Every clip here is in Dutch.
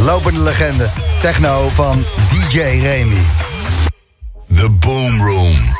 Lopende legende. Techno van DJ Remy. The Boom Room.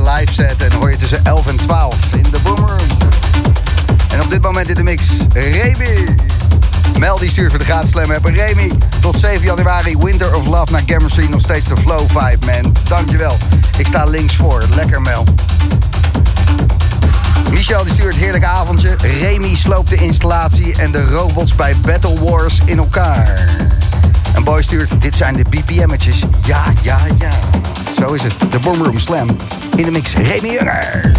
Live set. En hoor je tussen 11 en 12 in de Boomroom. En op dit moment in de mix, Remy. Mel die stuurt voor de gratis Slam hebben. Remy, tot 7 januari Winter of Love naar Gamerstream. Nog steeds de flow vibe, man. Dankjewel. Ik sta links voor. Lekker, Mel. Michel die stuurt heerlijk avondje. Remy sloopt de installatie en de robots bij Battle Wars in elkaar. En Boy stuurt, dit zijn de BPM'tjes. Ja, ja, ja. Zo is het. De Boomroom Slam. In de mix, Remy Junger.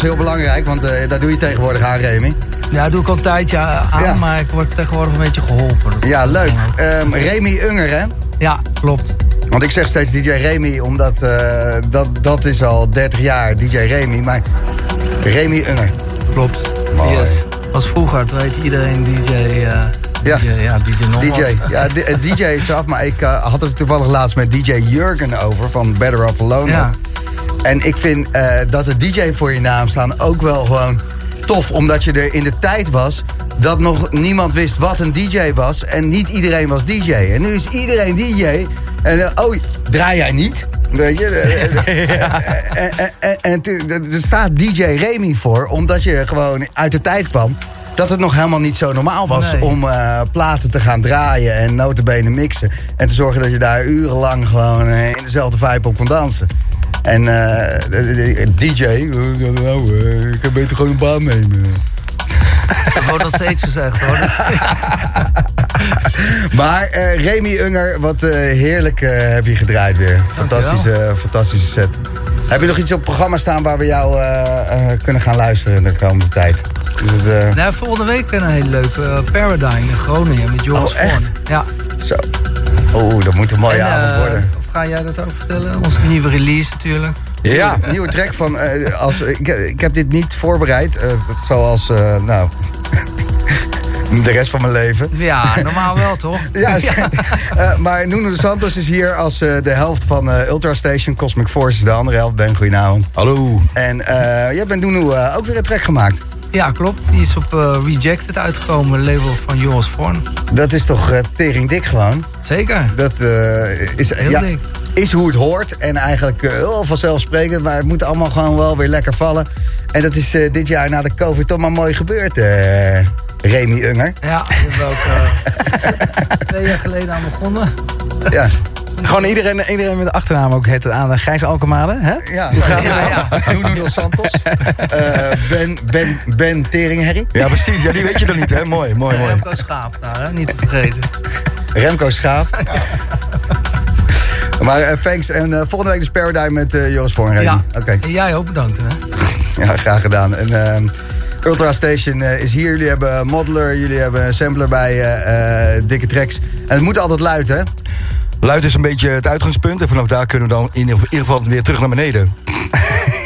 Heel belangrijk, want uh, daar doe je tegenwoordig aan, Remy. Ja, dat doe ik al een tijdje aan, maar ik word tegenwoordig een beetje geholpen. Ja, leuk. Um, Remy Unger, hè? Ja, klopt. Want ik zeg steeds DJ Remy, omdat uh, dat, dat is al 30 jaar DJ Remy. Maar Remy Unger. Klopt. Mooi. Yes. Was vroeger, toen heette iedereen DJ, uh, Ja, DJ, ja, DJ DJ, ja, DJ is eraf, maar ik had het toevallig laatst met DJ Jurgen over van Better Off Alone. Ja. En ik vind dat er DJ voor je naam staan ook wel gewoon tof, omdat je er in de tijd was dat nog niemand wist wat een DJ was. En niet iedereen was DJ. En nu is iedereen DJ. En uh, oh, draai jij niet? Weet je? En, er staat DJ Remy voor, omdat je gewoon uit de tijd kwam. Dat het nog helemaal niet zo normaal was om uh, platen te gaan draaien en notenbenen mixen. En te zorgen dat je daar urenlang gewoon uh, in dezelfde vibe op kon dansen. En uh, DJ, nou, ik heb beter gewoon een baan nemen. Dat wordt nog steeds gezegd hoor. maar uh, Remy Unger, wat uh, heerlijk uh, heb je gedraaid weer. Fantastische, fantastische set. Heb je nog iets op het programma staan waar we jou kunnen gaan luisteren de komende tijd? Dus het, nou, volgende week een hele leuke Paradigm in Groningen met Joris oh, echt? Ja. Zo. Oeh, dat moet een mooie avond worden. Ga jij dat ook vertellen? Onze nieuwe release natuurlijk. Ja, nieuwe track van. Uh, als, ik, ik, heb dit niet voorbereid. Uh, zoals, uh, nou. de rest van mijn leven. Ja, normaal wel toch? ja, ja. maar Nuno de Santos is hier als de helft van Ultra Station. Cosmic Force is de andere helft. Ben, goedenavond. Hallo. En jij bent Nuno ook weer een track gemaakt. Ja, klopt. Die is op Rejected uitgekomen, label van Joris Vorn. Dat is toch tering dik gewoon? Zeker. Dat is heel ja, dik is hoe het hoort. En eigenlijk uh, heel vanzelfsprekend. Maar het moet allemaal gewoon wel weer lekker vallen. En dat is uh, dit jaar na de COVID toch maar mooi gebeurd, uh, Remy Unger. Ja, ik ook twee jaar geleden aan begonnen. Ja. Gewoon iedereen, iedereen met de achternaam ook het aan Gijs Alkemade, hè? Ja, Hoe gaat ja, ja, dos Santos. ben, ben, ben Teringherrie. Ja, precies. Ja, die weet je dan niet, hè? Mooi, mooi, mooi. Remco Schaap daar, hè? Niet te vergeten. Remco Schaap. Maar uh, thanks. En uh, volgende week is Paradigm met uh, Joris Voornreden. Ja. Oké. En jij ook bedankt. Hè? ja, graag gedaan. En ehm, Ultra Station is hier. Jullie hebben modeler, jullie hebben een sampler bij dikke tracks. En het moet altijd luid, hè? Luid is een beetje het uitgangspunt. En vanaf daar kunnen we dan in ieder geval weer terug naar beneden.